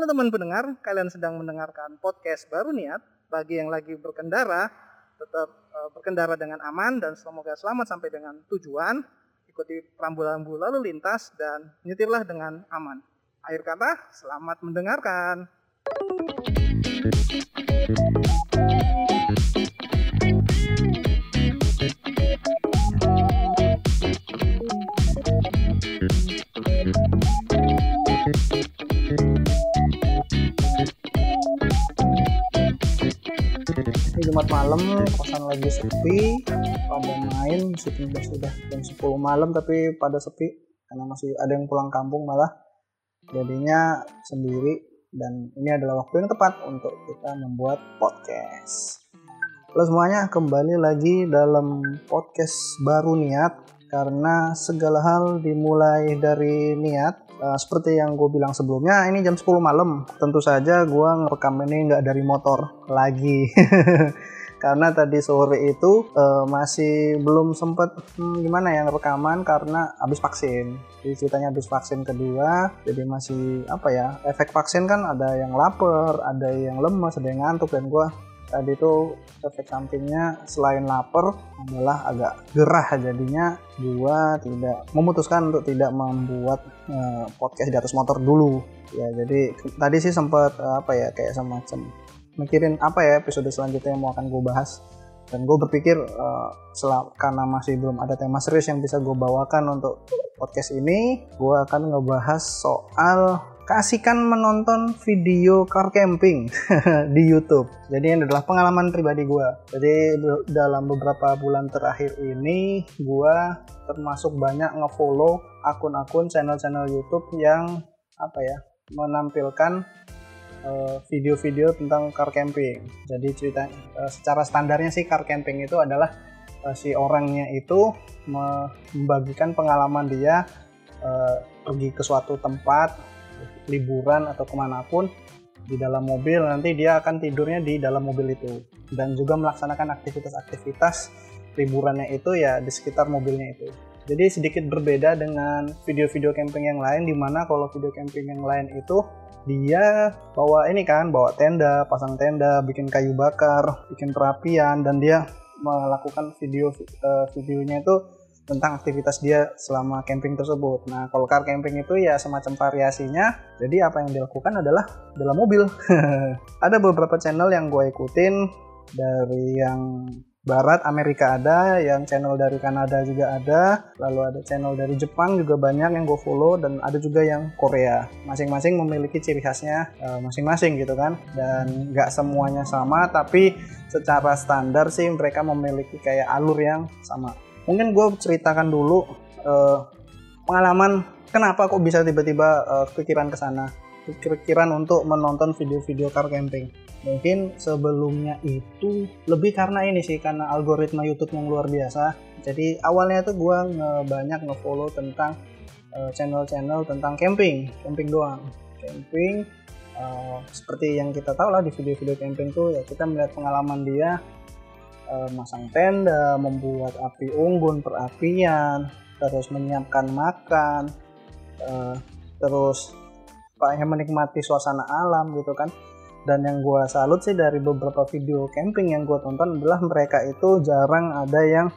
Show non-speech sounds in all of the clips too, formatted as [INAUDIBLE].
Halo teman pendengar, kalian sedang mendengarkan podcast baru niat. Bagi yang lagi berkendara, tetap uh, berkendara dengan aman dan semoga selamat sampai dengan tujuan. Ikuti rambu-rambu lalu lintas dan nyetirlah dengan aman. Akhir kata, selamat mendengarkan. Jumat malam kosan lagi sepi pada main meskipun sudah jam 10 malam tapi pada sepi karena masih ada yang pulang kampung malah. Jadinya sendiri dan ini adalah waktu yang tepat untuk kita membuat podcast. Halo semuanya kembali lagi dalam podcast baru niat karena segala hal dimulai dari niat Uh, seperti yang gue bilang sebelumnya, ini jam 10 malam. Tentu saja gue ngerekam ini nggak dari motor lagi. [LAUGHS] karena tadi sore itu uh, masih belum sempet hmm, gimana ya rekaman karena habis vaksin. Jadi ceritanya habis vaksin kedua, jadi masih apa ya efek vaksin kan ada yang lapar, ada yang lemas, ada yang ngantuk dan gue tadi itu efek sampingnya selain lapar adalah agak gerah jadinya. Gua tidak memutuskan untuk tidak membuat uh, podcast di atas motor dulu. Ya jadi tadi sih sempat uh, apa ya kayak semacam mikirin apa ya episode selanjutnya yang mau akan gue bahas. Dan gue berpikir uh, selama, karena masih belum ada tema serius yang bisa gue bawakan untuk podcast ini gue akan ngebahas soal kasihkan menonton video car camping [LAUGHS] di YouTube. Jadi ini adalah pengalaman pribadi gue. Jadi dalam beberapa bulan terakhir ini gue termasuk banyak ngefollow akun-akun channel-channel YouTube yang apa ya menampilkan eh, video-video uh, tentang car camping. Jadi cerita uh, secara standarnya sih car camping itu adalah uh, si orangnya itu membagikan pengalaman dia pergi ke suatu tempat liburan atau ke mana pun di dalam mobil nanti dia akan tidurnya di dalam mobil itu. Dan juga melaksanakan aktivitas-aktivitas liburannya itu ya di sekitar mobilnya itu. Jadi sedikit berbeda dengan video-video camping yang lain di mana kalau video camping yang lain itu dia bawa ini kan bawa tenda pasang tenda bikin kayu bakar bikin perapian dan dia melakukan video uh, videonya itu tentang aktivitas dia selama camping tersebut. Nah, kalau car camping itu ya semacam variasinya. Jadi apa yang dilakukan adalah dalam mobil. [LAUGHS] ada beberapa channel yang gue ikutin dari yang Barat Amerika ada, yang channel dari Kanada juga ada, lalu ada channel dari Jepang juga banyak yang gue follow dan ada juga yang Korea. Masing-masing memiliki ciri khasnya eh, masing-masing uh, gitu kan, dan nggak semuanya sama, tapi secara standar sih mereka memiliki kayak alur yang sama mungkin gue ceritakan dulu uh, pengalaman kenapa kok bisa tiba-tiba uh, kepikiran ke sana. Kepikiran untuk menonton video-video car camping. Mungkin sebelumnya itu lebih karena ini sih karena algoritma YouTube yang luar biasa. Jadi awalnya tuh gue nge banyak ngefollow tentang uh, channel-channel tentang camping camping doang. Camping uh, seperti yang kita tahu lah di video-video camping tuh ya kita melihat pengalaman dia uh, masang tenda, membuat api unggun perapian, terus menyiapkan makan, uh, terus yang menikmati suasana alam gitu kan. Dan yang gue salut sih dari beberapa video camping yang gue tonton adalah mereka itu jarang ada yang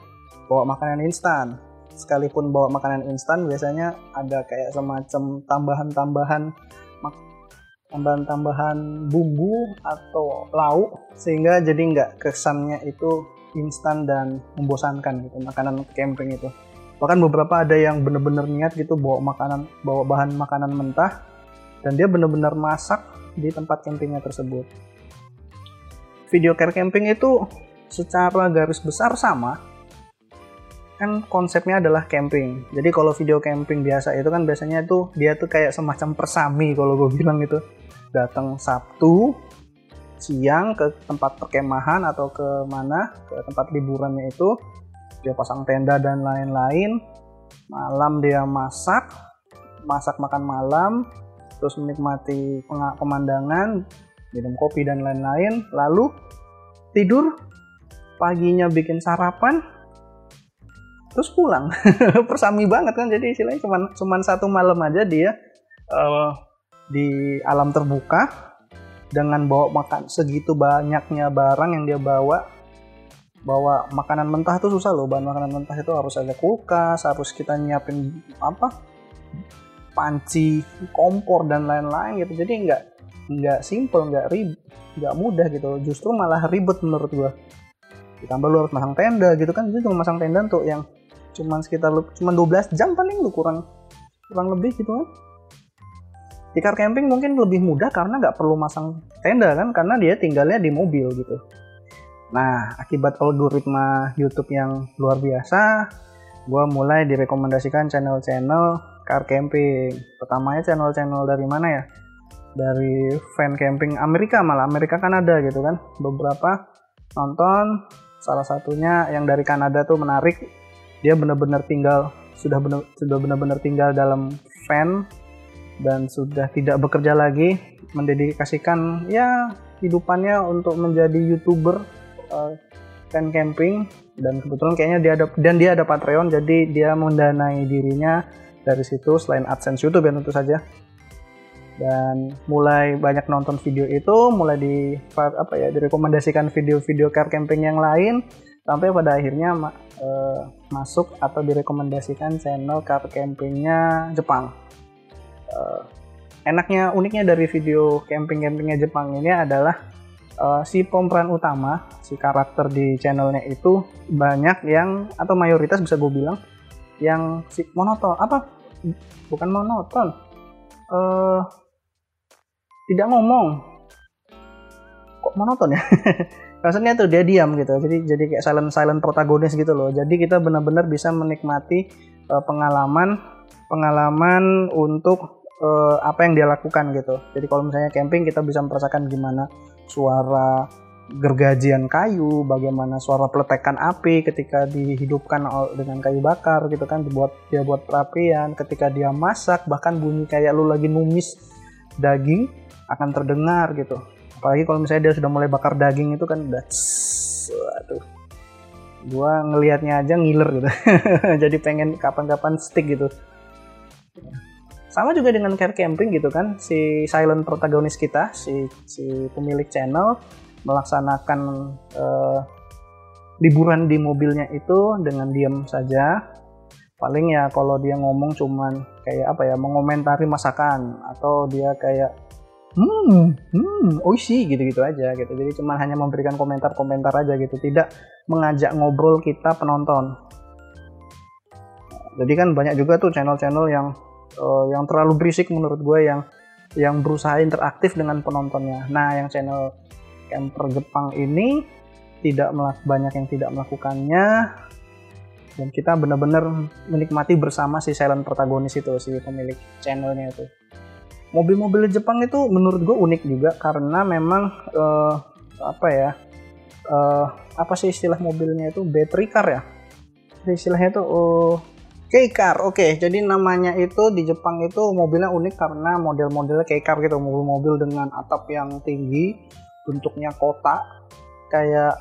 bawa makanan instan. Sekalipun bawa makanan instan biasanya ada kayak semacam tambahan-tambahan tambahan-tambahan bumbu atau lauk sehingga jadi nggak kesannya itu instan dan membosankan gitu makanan camping itu. Bahkan beberapa ada yang bener-bener niat gitu bawa makanan bawa bahan makanan mentah dan dia bener-bener masak di tempat campingnya tersebut. Video care camping itu secara garis besar sama kan konsepnya adalah camping. Jadi kalau video camping biasa itu kan biasanya itu dia tuh kayak semacam persami kalau gue [LAUGHS] bilang gitu datang Sabtu siang ke tempat perkemahan atau ke mana ke tempat liburannya itu dia pasang tenda dan lain-lain. Malam dia masak masak makan malam terus menikmati pemandangan minum kopi dan lain-lain. Lalu tidur paginya bikin sarapan terus pulang. [LAUGHS] Persami banget kan jadi istilahnya cuma cuman satu malam aja dia uh, di alam terbuka dengan bawa makan. Segitu banyaknya barang yang dia bawa bawa makanan mentah itu susah loh. Bahan makanan mentah itu harus ada kulkas harus kita nyiapin apa? Panci kompor dan lain-lain gitu. Jadi nggak nggak simple nggak rib nggak mudah gitu. Justru malah ribet menurut gua. Ditambah lu harus masang tenda gitu kan. Itu cuma masang tenda untuk yang cuman sekitar cuma 12 jam paling lu kurang kurang lebih gitu kan di car camping mungkin lebih mudah karena nggak perlu masang tenda kan karena dia tinggalnya di mobil gitu. Nah akibat algoritma YouTube yang luar biasa gue mulai direkomendasikan channel-channel car camping. Pertamanya channel-channel dari mana ya? Dari fan camping Amerika malah. Amerika Kanada gitu kan. Beberapa nonton salah satunya yang dari Kanada tuh menarik. Dia benar-benar tinggal sudah benar sudah benar-benar tinggal dalam fan dan sudah tidak bekerja lagi mendedikasikan ya hidupannya untuk menjadi youtuber uh, camping. Dan kebetulan kayaknya dia ada dan dia ada Patreon jadi dia mendanai dirinya dari situ selain AdSense YouTube ya tentu saja. Dan mulai banyak nonton video itu mulai di apa ya direkomendasikan video-video car camping yang lain sampai pada akhirnya uh, masuk atau direkomendasikan channel car campingnya Jepang uh, enaknya uniknya dari video camping-campingnya Jepang ini adalah uh, si pemeran utama si karakter di channelnya itu banyak yang atau mayoritas bisa gue bilang yang si monoton apa? Bukan monoton uh, tidak ngomong. Kok monoton ya? [LAUGHS] Maksudnya tuh dia diam gitu jadi jadi kayak silent silent protagonis gitu loh. Jadi kita benar-benar bisa menikmati uh, pengalaman pengalaman untuk uh, apa yang dia lakukan gitu. Jadi kalau misalnya camping kita bisa merasakan gimana suara gergajian kayu, bagaimana suara peletekan api ketika dihidupkan dengan kayu bakar gitu kan, dibuat dia buat perapian, ketika dia masak bahkan bunyi kayak lu lagi numis daging akan terdengar gitu. Apalagi kalau misalnya dia sudah mulai bakar daging itu kan udah waduh. Gua ngelihatnya aja ngiler gitu. [LAUGHS] Jadi pengen kapan-kapan stick gitu sama juga dengan care camping gitu kan si silent protagonis kita si si pemilik channel melaksanakan uh, liburan di mobilnya itu dengan diam saja. Paling ya kalau dia ngomong cuman kayak apa ya mengomentari masakan atau dia kayak hmm hmm oh sih gitu-gitu aja gitu. Jadi cuma hanya memberikan komentar-komentar aja gitu tidak mengajak ngobrol kita penonton. Jadi kan banyak juga tuh channel-channel yang uh, yang terlalu berisik menurut gue yang yang berusaha interaktif dengan penontonnya. Nah yang channel camper Jepang ini tidak banyak yang tidak melakukannya. Dan kita benar-benar menikmati bersama si silent protagonis itu si pemilik channelnya itu. Mobil-mobil Jepang itu menurut gue unik juga karena memang uh, apa ya uh, apa sih istilah mobilnya itu? Battery car ya? Istilahnya itu uh, K-car oke. Okay. jadi namanya itu di Jepang itu mobilnya unik karena model-modelnya K-car gitu. Mobil-mobil dengan atap yang tinggi bentuknya kotak. Kayak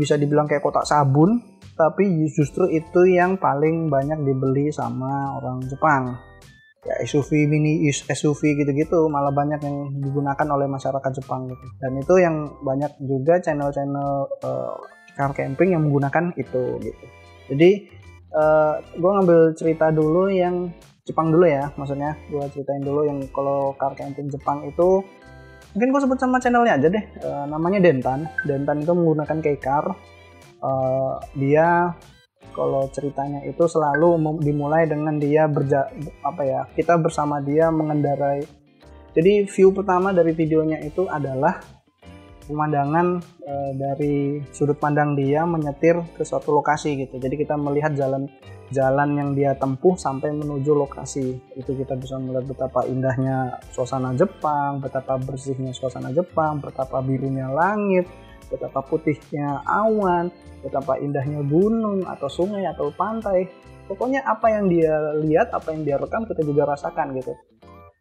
bisa dibilang kayak kotak sabun tapi justru itu yang paling banyak dibeli sama orang Jepang. Ya SUV mini SUV gitu-gitu malah banyak yang digunakan oleh masyarakat Jepang gitu. Dan itu yang banyak juga channel-channel uh, car camping yang menggunakan itu gitu. Jadi uh, eh, gue ngambil cerita dulu yang Jepang dulu ya maksudnya. Gue ceritain dulu yang kalau camping Jepang itu mungkin gue sebut sama channelnya aja deh. Uh, namanya Dentan. Dentan itu menggunakan K-car uh, dia kalau ceritanya itu selalu dimulai dengan dia berja apa ya kita bersama dia mengendarai. Jadi view pertama dari videonya itu adalah pemandangan e, dari sudut pandang dia menyetir ke suatu lokasi gitu jadi kita melihat jalan jalan yang dia tempuh sampai menuju lokasi itu kita bisa melihat betapa indahnya suasana Jepang betapa bersihnya suasana Jepang betapa birunya langit betapa putihnya awan, betapa indahnya gunung atau sungai atau pantai. Pokoknya apa yang dia lihat, apa yang dia rekam kita juga rasakan gitu.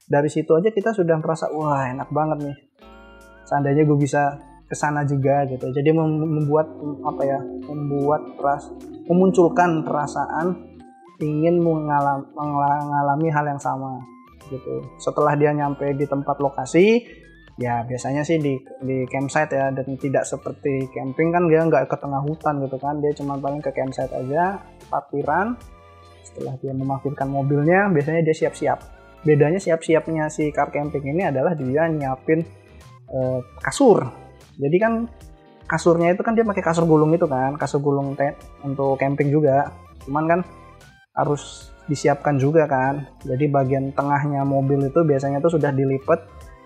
Dari situ aja kita sudah merasa wah enak banget nih. Seandainya gue bisa ke sana juga gitu. Jadi membuat apa ya? Membuat ras memunculkan perasaan ingin mengalami, mengalami hal yang sama. gitu setelah dia nyampe di tempat lokasi ya biasanya sih di di campsite ya dan tidak seperti camping kan dia nggak ke tengah hutan gitu kan dia cuma paling ke campsite aja parkiran setelah dia memarkirkan mobilnya biasanya dia siap-siap bedanya siap-siapnya si car camping ini adalah dia nyiapin eh, kasur. Jadi kan kasurnya itu kan dia pakai kasur gulung itu kan kasur gulung tent untuk camping juga. Cuman kan harus disiapkan juga kan. Jadi bagian tengahnya mobil itu biasanya tuh sudah dilipat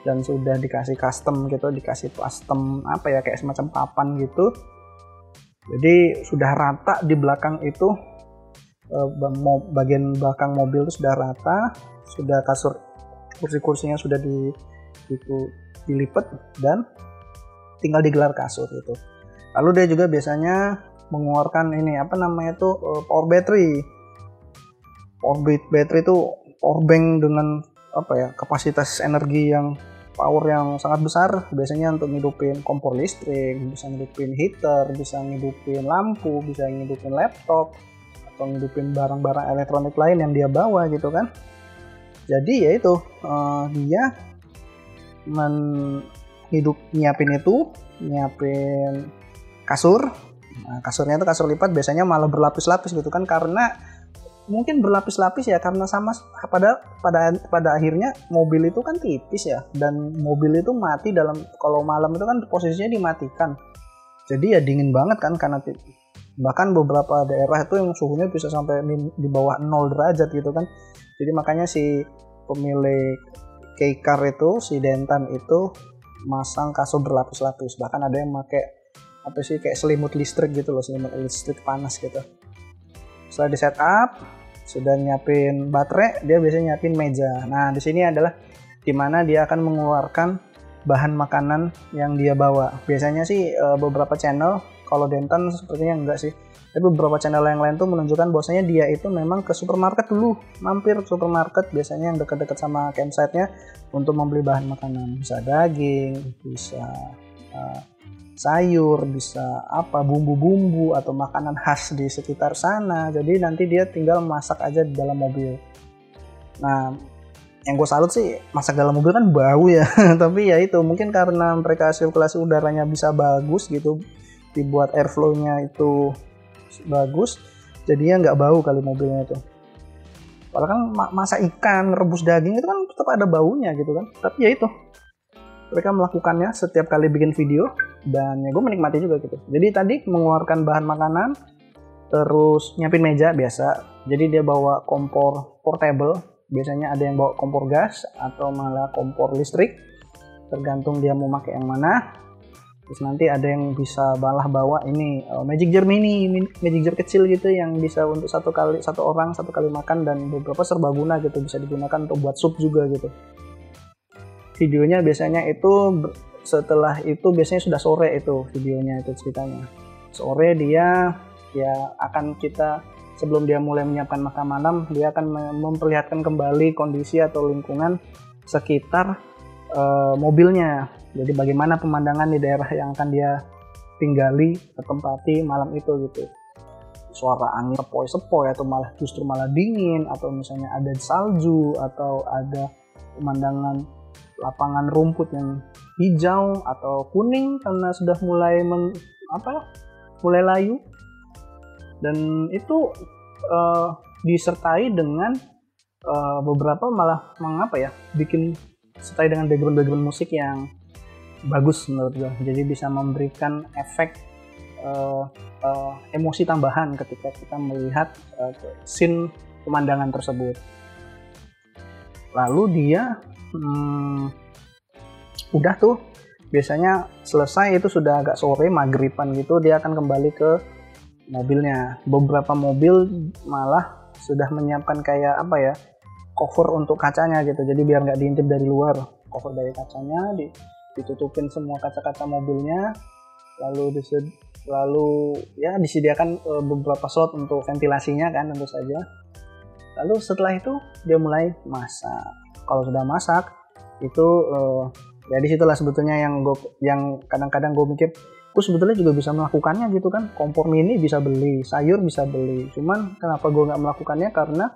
dan sudah dikasih custom gitu dikasih custom apa ya kayak semacam papan gitu. Jadi sudah rata di belakang itu eh, bagian belakang mobil itu sudah rata sudah kasur kursi-kursinya sudah di itu dilipat dan tinggal digelar kasur itu lalu dia juga biasanya mengeluarkan ini apa namanya tuh eh, power battery. Orbit battery itu power bank dengan apa ya kapasitas energi yang power yang sangat besar. Biasanya untuk ngidupin kompor listrik bisa ngidupin heater bisa ngidupin lampu bisa ngidupin laptop atau ngidupin barang-barang elektronik lain yang dia bawa gitu kan. Jadi ya itu uh, dia men hidup nyiapin itu nyiapin kasur. Nah, kasurnya itu kasur lipat biasanya malah berlapis-lapis gitu kan karena mungkin berlapis-lapis ya karena sama pada pada pada akhirnya mobil itu kan tipis ya dan mobil itu mati dalam kalau malam itu kan posisinya dimatikan. Jadi ya dingin banget kan karena bahkan beberapa daerah itu yang suhunya bisa sampai di bawah 0 derajat gitu kan. Jadi makanya si pemilik K-Car itu si Dentan itu masang kasur berlapis-lapis. Bahkan ada yang pakai apa sih kayak selimut listrik gitu loh selimut listrik panas gitu. Setelah di setup sudah nyiapin baterai dia biasanya nyiapin meja. Nah di sini adalah di mana dia akan mengeluarkan bahan makanan yang dia bawa. Biasanya sih eh, beberapa channel kalau Denton sepertinya enggak sih tapi beberapa channel yang lain tuh menunjukkan bahwasanya dia itu memang ke supermarket dulu mampir ke supermarket biasanya yang dekat-dekat sama campsite-nya untuk membeli bahan makanan bisa daging bisa uh, sayur, bisa apa bumbu-bumbu atau makanan khas di sekitar sana. Jadi nanti dia tinggal masak aja di dalam mobil. Nah, yang gue salut sih masak dalam mobil kan bau ya. [LAUGHS] Tapi ya itu mungkin karena mereka sirkulasi udaranya bisa bagus gitu, dibuat airflow-nya itu bagus, jadinya nggak bau kali mobilnya itu. Padahal kan masak ikan, rebus daging itu kan tetap ada baunya gitu kan. Tapi ya itu, mereka melakukannya setiap kali bikin video dan ya gue menikmati juga gitu. Jadi tadi mengeluarkan bahan makanan terus nyiapin meja biasa. Jadi dia bawa kompor portable. Biasanya ada yang bawa kompor gas atau malah kompor listrik. Tergantung dia mau pakai yang mana terus nanti ada yang bisa balah bawa ini uh, magic jar mini magic jar kecil gitu yang bisa untuk satu kali satu orang satu kali makan dan beberapa serbaguna gitu bisa digunakan untuk buat sup juga gitu. Videonya biasanya itu setelah itu biasanya sudah sore itu videonya itu ceritanya. Sore dia ya akan kita sebelum dia mulai menyiapkan makan malam dia akan memperlihatkan kembali kondisi atau lingkungan sekitar uh, mobilnya jadi bagaimana pemandangan di daerah yang akan dia tinggali tempati malam itu gitu. Suara angin sepoi-sepoi atau malah justru malah dingin atau misalnya ada salju atau ada pemandangan lapangan rumput yang hijau atau kuning karena sudah mulai men, apa mulai layu. Dan itu uh, disertai dengan uh, beberapa malah mengapa ya bikin sertai dengan background-background musik yang bagus menurut gue jadi bisa memberikan efek uh, uh, emosi tambahan ketika kita melihat uh, scene pemandangan tersebut. Lalu dia hmm, udah tuh biasanya selesai itu sudah agak sore maghriban gitu dia akan kembali ke mobilnya. Beberapa mobil malah sudah menyiapkan kayak apa ya cover untuk kacanya gitu. Jadi biar nggak diintip dari luar cover dari kacanya ditutupin semua kaca-kaca mobilnya lalu dised, lalu ya disediakan e, beberapa slot untuk ventilasinya kan tentu saja. Lalu setelah itu dia mulai masak. Kalau sudah masak itu uh, ya di situlah sebetulnya yang gue yang kadang-kadang gue mikir gue sebetulnya juga bisa melakukannya gitu kan. Kompor mini bisa beli sayur bisa beli. Cuman kenapa gue nggak melakukannya? Karena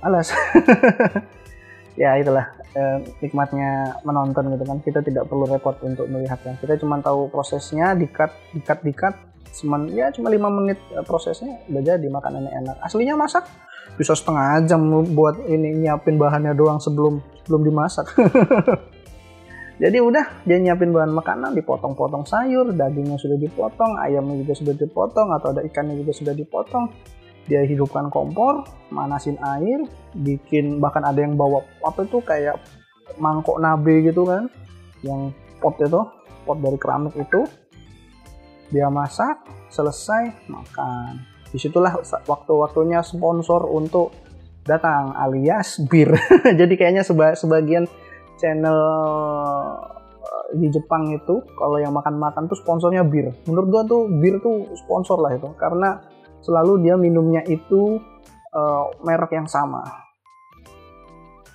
alas [LAUGHS] ya itulah eh, nikmatnya menonton gitu kan. Kita tidak perlu repot untuk melihatnya. Kita cuma tahu prosesnya dikat dikat dikat cuman ya cuma lima menit eh, prosesnya udah jadi makanannya enak. Aslinya masak bisa setengah jam buat ini nyiapin bahannya doang sebelum sebelum dimasak. [LAUGHS] Jadi udah dia nyiapin bahan makanan dipotong-potong sayur dagingnya sudah dipotong ayamnya juga sudah dipotong atau ada ikannya juga sudah dipotong dia hidupkan kompor manasin air bikin bahkan ada yang bawa apa itu kayak mangkok nabe gitu kan. Yang pot itu pot dari keramik itu. Dia masak selesai makan. Di situlah waktu-waktunya sponsor untuk datang alias bir. [LAUGHS] Jadi kayaknya seba sebagian channel eh, di Jepang itu kalau yang makan-makan tuh sponsornya bir. Menurut gua tuh bir tuh sponsor lah itu. Karena selalu dia minumnya itu uh, merek yang sama.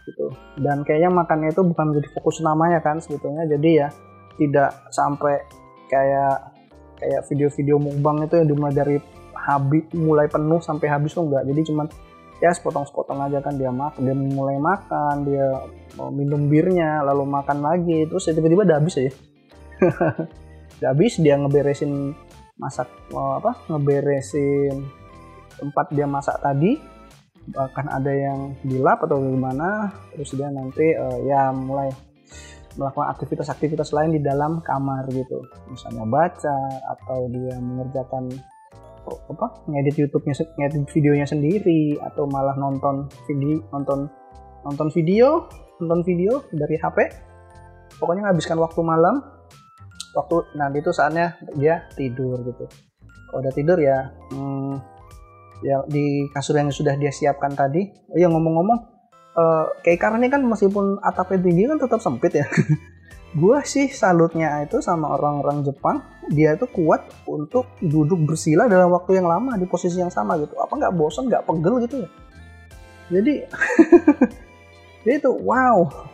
Gitu. Dan kayaknya makannya itu bukan menjadi fokus namanya kan sebetulnya. Jadi ya tidak sampai kayak kayak video-video mukbang itu yang dimulai dari habis mulai penuh sampai habis tuh enggak. Jadi cuman ya sepotong-sepotong aja kan dia makan dia mulai makan dia mau minum birnya lalu makan lagi terus ya tiba-tiba udah habis aja [LAUGHS] udah habis dia ngeberesin masak oh, apa ngeberesin tempat dia masak tadi. Bahkan ada yang dilap atau gimana terus dia nanti uh, ya mulai melakukan aktivitas-aktivitas lain di dalam kamar gitu. Misalnya baca atau dia mengerjakan apa ngedit YouTube-nya ngedit videonya sendiri atau malah nonton video nonton nonton video nonton video dari HP pokoknya menghabiskan waktu malam waktu nanti itu saatnya dia tidur gitu. Kalau udah tidur ya hmm, ya di kasur yang sudah dia siapkan tadi oh ya ngomong-ngomong uh, kayak karena ini kan meskipun atapnya tinggi kan tetap sempit ya. [LAUGHS] Gue sih salutnya itu sama orang-orang Jepang dia itu kuat untuk duduk bersila dalam waktu yang lama di posisi yang sama gitu. Apa nggak bosan nggak pegel gitu ya. Jadi [LAUGHS] itu wow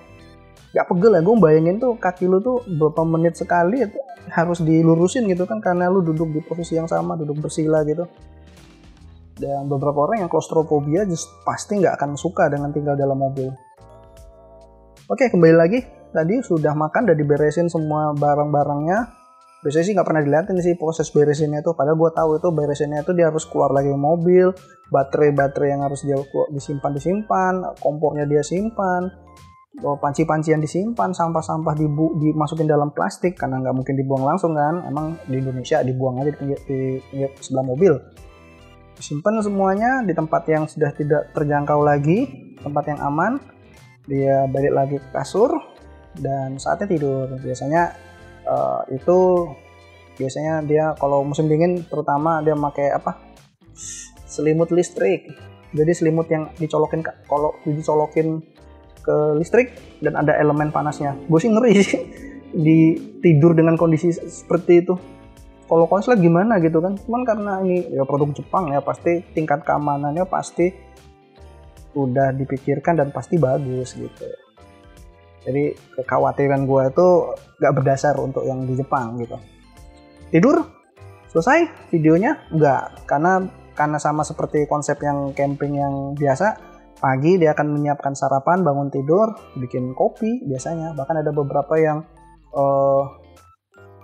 gak pegel ya gue bayangin tuh kaki lu tuh beberapa menit sekali harus dilurusin gitu kan karena lu duduk di posisi yang sama duduk bersila gitu. Dan beberapa orang yang klaustrofobia just pasti nggak akan suka dengan tinggal dalam mobil. Oke kembali lagi. Tadi sudah makan dan diberesin semua barang-barangnya. Biasanya sih nggak pernah dilihatin sih proses beresinnya itu padahal gue tahu itu beresinnya itu dia harus keluar lagi mobil baterai-baterai yang harus dia disimpan disimpan kompornya dia simpan panci-pancian disimpan sampah-sampah dibu dimasukin dalam plastik karena nggak mungkin dibuang langsung kan. Emang di Indonesia dibuang aja di, pinggir, di, pinggir sebelah mobil. Disimpan semuanya di tempat yang sudah tidak terjangkau lagi tempat yang aman. Dia balik lagi ke kasur dan saatnya tidur. Biasanya uh, itu biasanya dia kalau musim dingin terutama dia pakai apa? Selimut listrik. Jadi selimut yang dicolokin kalau dicolokin ke listrik dan ada elemen panasnya. Gue sih ngeri sih [LAUGHS] di tidur dengan kondisi seperti itu. Kalau konslet gimana gitu kan? Cuman karena ini ya produk Jepang ya pasti tingkat keamanannya pasti udah dipikirkan dan pasti bagus gitu. Jadi kekhawatiran gue itu gak berdasar untuk yang di Jepang gitu. Tidur? Selesai? Videonya? Enggak karena karena sama seperti konsep yang camping yang biasa pagi dia akan menyiapkan sarapan bangun tidur bikin kopi biasanya. Bahkan ada beberapa yang uh,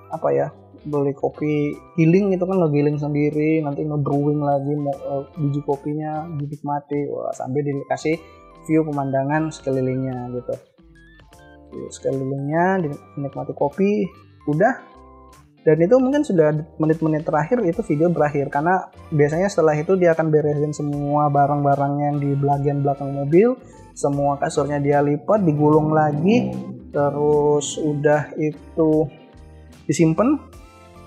apa ya beli kopi healing itu kan ngegiling sendiri. Nanti nge-brewing lagi uh, biji kopinya dinikmati. Wah sambil dikasih view pemandangan sekelilingnya gitu. Sekelilingnya dinikmati kopi udah dan itu mungkin sudah menit-menit terakhir itu video berakhir. Karena biasanya setelah itu dia akan beresin semua barang-barang yang di bagian belakang mobil. Semua kasurnya dia lipat digulung lagi. Terus udah itu disimpan.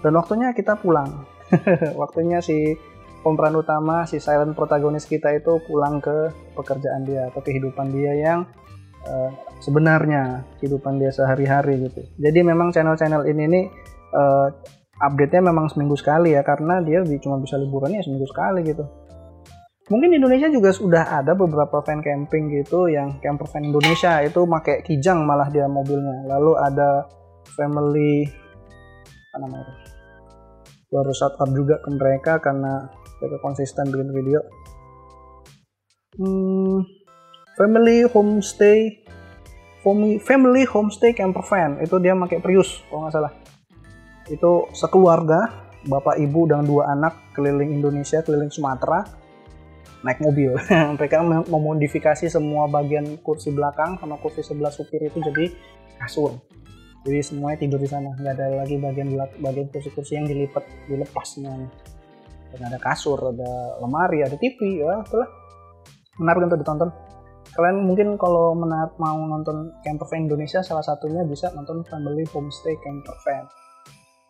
Dan waktunya kita pulang. [LAUGHS] Waktunya si pemeran utama si silent protagonis kita itu pulang ke pekerjaan dia atau kehidupan dia yang uh, sebenarnya kehidupan dia sehari-hari gitu. Jadi memang channel-channel ini nih uh, update-nya memang seminggu sekali ya karena dia cuma bisa liburannya seminggu sekali gitu. Mungkin di Indonesia juga sudah ada beberapa fan camping gitu yang camper fan Indonesia itu pakai kijang malah dia mobilnya. Lalu ada family apa namanya itu? Out juga ke mereka karena mereka konsisten bikin video. Hmm, family homestay family homestay camper van itu dia pakai Prius kalau nggak salah itu sekeluarga bapak ibu dan dua anak keliling Indonesia keliling Sumatera naik mobil. [LAUGHS] Mereka memodifikasi semua bagian kursi belakang sama kursi sebelah supir itu jadi kasur. Jadi semuanya tidur di sana. Nggak ada lagi bagian bagian kursi-kursi yang dilipat dilepas semuanya. Dan ada kasur ada lemari ada TV ya itulah. Menarik untuk ditonton. Kalian mungkin kalau menar mau nonton camper van Indonesia salah satunya bisa nonton Family Homestay Camper Van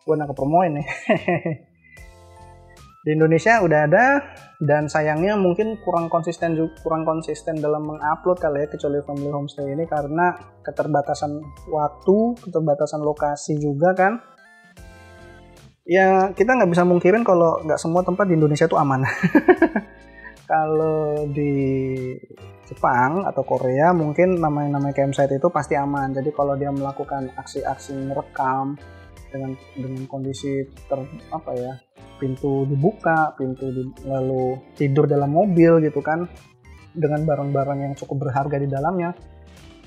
gue nak promoin nih. [LAUGHS] Di Indonesia udah ada dan sayangnya mungkin kurang konsisten kurang konsisten dalam mengupload kali ya kecuali Family Homestay ini karena keterbatasan waktu keterbatasan lokasi juga kan. Ya kita nggak bisa mungkirin kalau nggak semua tempat di Indonesia itu aman. [LAUGHS] Kalau di Jepang atau Korea mungkin namanya-namanya campsite itu pasti aman. Jadi kalau dia melakukan aksi-aksi merekam dengan dengan kondisi ter apa ya pintu dibuka, pintu di, lalu tidur dalam mobil gitu kan dengan barang-barang yang cukup berharga di dalamnya.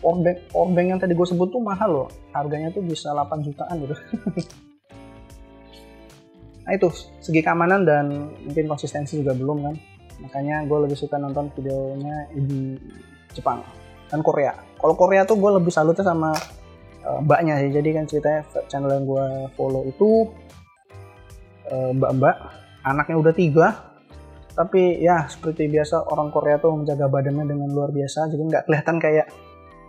Powerbank, powerbank yang tadi gue sebut tuh mahal loh, harganya tuh bisa 8 jutaan gitu. [LAUGHS] nah itu segi keamanan dan mungkin konsistensi juga belum kan makanya gue lebih suka nonton videonya di Jepang dan Korea kalau Korea tuh gue lebih salutnya sama uh, mbaknya sih. Jadi kan ceritanya channel yang gue follow itu uh, mbak-mbak anaknya udah tiga. Tapi ya seperti biasa orang Korea tuh menjaga badannya dengan luar biasa. Jadi nggak kelihatan kayak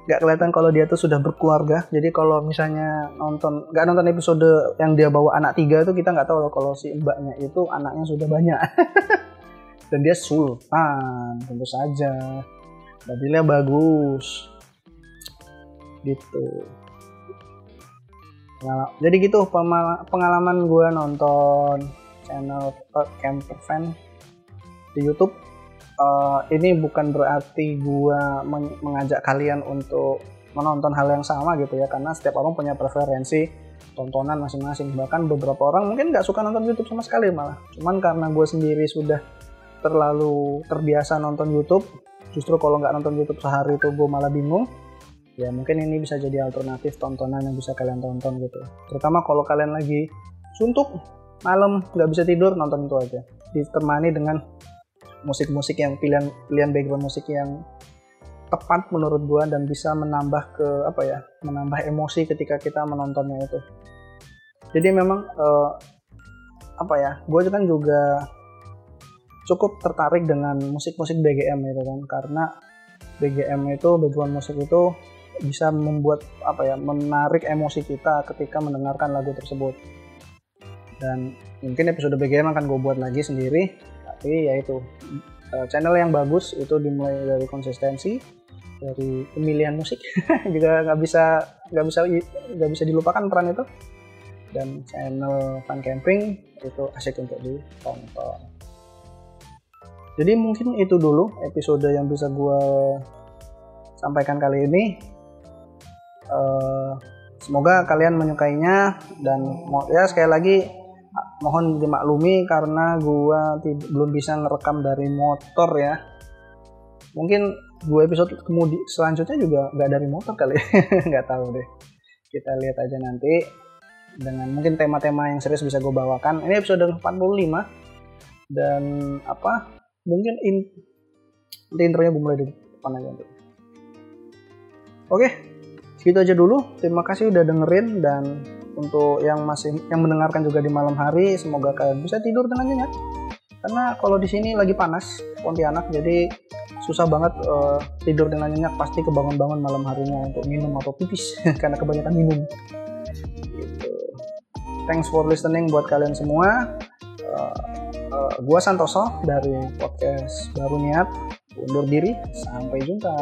nggak kelihatan kalau dia tuh sudah berkeluarga. Jadi kalau misalnya nonton nggak nonton episode yang dia bawa anak tiga itu kita nggak tahu loh kalau si mbaknya itu anaknya sudah banyak. [LAUGHS] Dan dia sultan tentu saja. Mobilnya bagus. Gitu jadi gitu pengalaman gue nonton channel camper fan di YouTube. Uh, ini bukan berarti gue mengajak kalian untuk menonton hal yang sama gitu ya karena setiap orang punya preferensi tontonan masing-masing. Bahkan beberapa orang mungkin nggak suka nonton YouTube sama sekali malah. Cuman karena gue sendiri sudah terlalu terbiasa nonton YouTube justru kalau nggak nonton YouTube sehari itu gue malah bingung ya mungkin ini bisa jadi alternatif tontonan yang bisa kalian tonton gitu. Terutama kalau kalian lagi suntuk malam nggak bisa tidur nonton itu aja. Ditemani dengan musik-musik yang pilihan pilihan background musik yang tepat menurut gue dan bisa menambah ke apa ya menambah emosi ketika kita menontonnya itu. Jadi memang uh, apa ya gue kan juga cukup tertarik dengan musik-musik BGM itu kan. Karena BGM itu background musik itu bisa membuat apa ya menarik emosi kita ketika mendengarkan lagu tersebut. Dan mungkin episode BGM akan gue buat lagi sendiri tapi ya itu eh, channel yang bagus itu dimulai dari konsistensi dari pemilihan musik [LAUGHS] juga nggak bisa nggak bisa nggak bisa dilupakan peran itu. Dan channel fun camping itu asik untuk ditonton. Jadi mungkin itu dulu episode yang bisa gue sampaikan kali ini uh, semoga kalian menyukainya dan ya sekali lagi mohon dimaklumi karena gue belum bisa ngerekam dari motor ya. Mungkin dua episode kemudian selanjutnya juga nggak dari motor kali [LAUGHS] nggak tahu deh. Kita lihat aja nanti dengan mungkin tema-tema yang serius bisa gue bawakan. Ini episode 45 dan apa mungkin in nanti intronya gue mulai dari depan aja oke segitu aja dulu. Terima kasih udah dengerin dan untuk yang masih yang mendengarkan juga di malam hari semoga kalian bisa tidur dengan nyenyak. Karena kalau di sini lagi panas Pontianak jadi susah banget uh, tidur dengan nyenyak. Pasti kebangun-bangun malam harinya untuk minum atau pipis [LAUGHS] karena kebanyakan minum. Gitu. thanks for listening buat kalian semua. Uh, uh, gua Santoso dari podcast Baru Niat. Undur diri. Sampai jumpa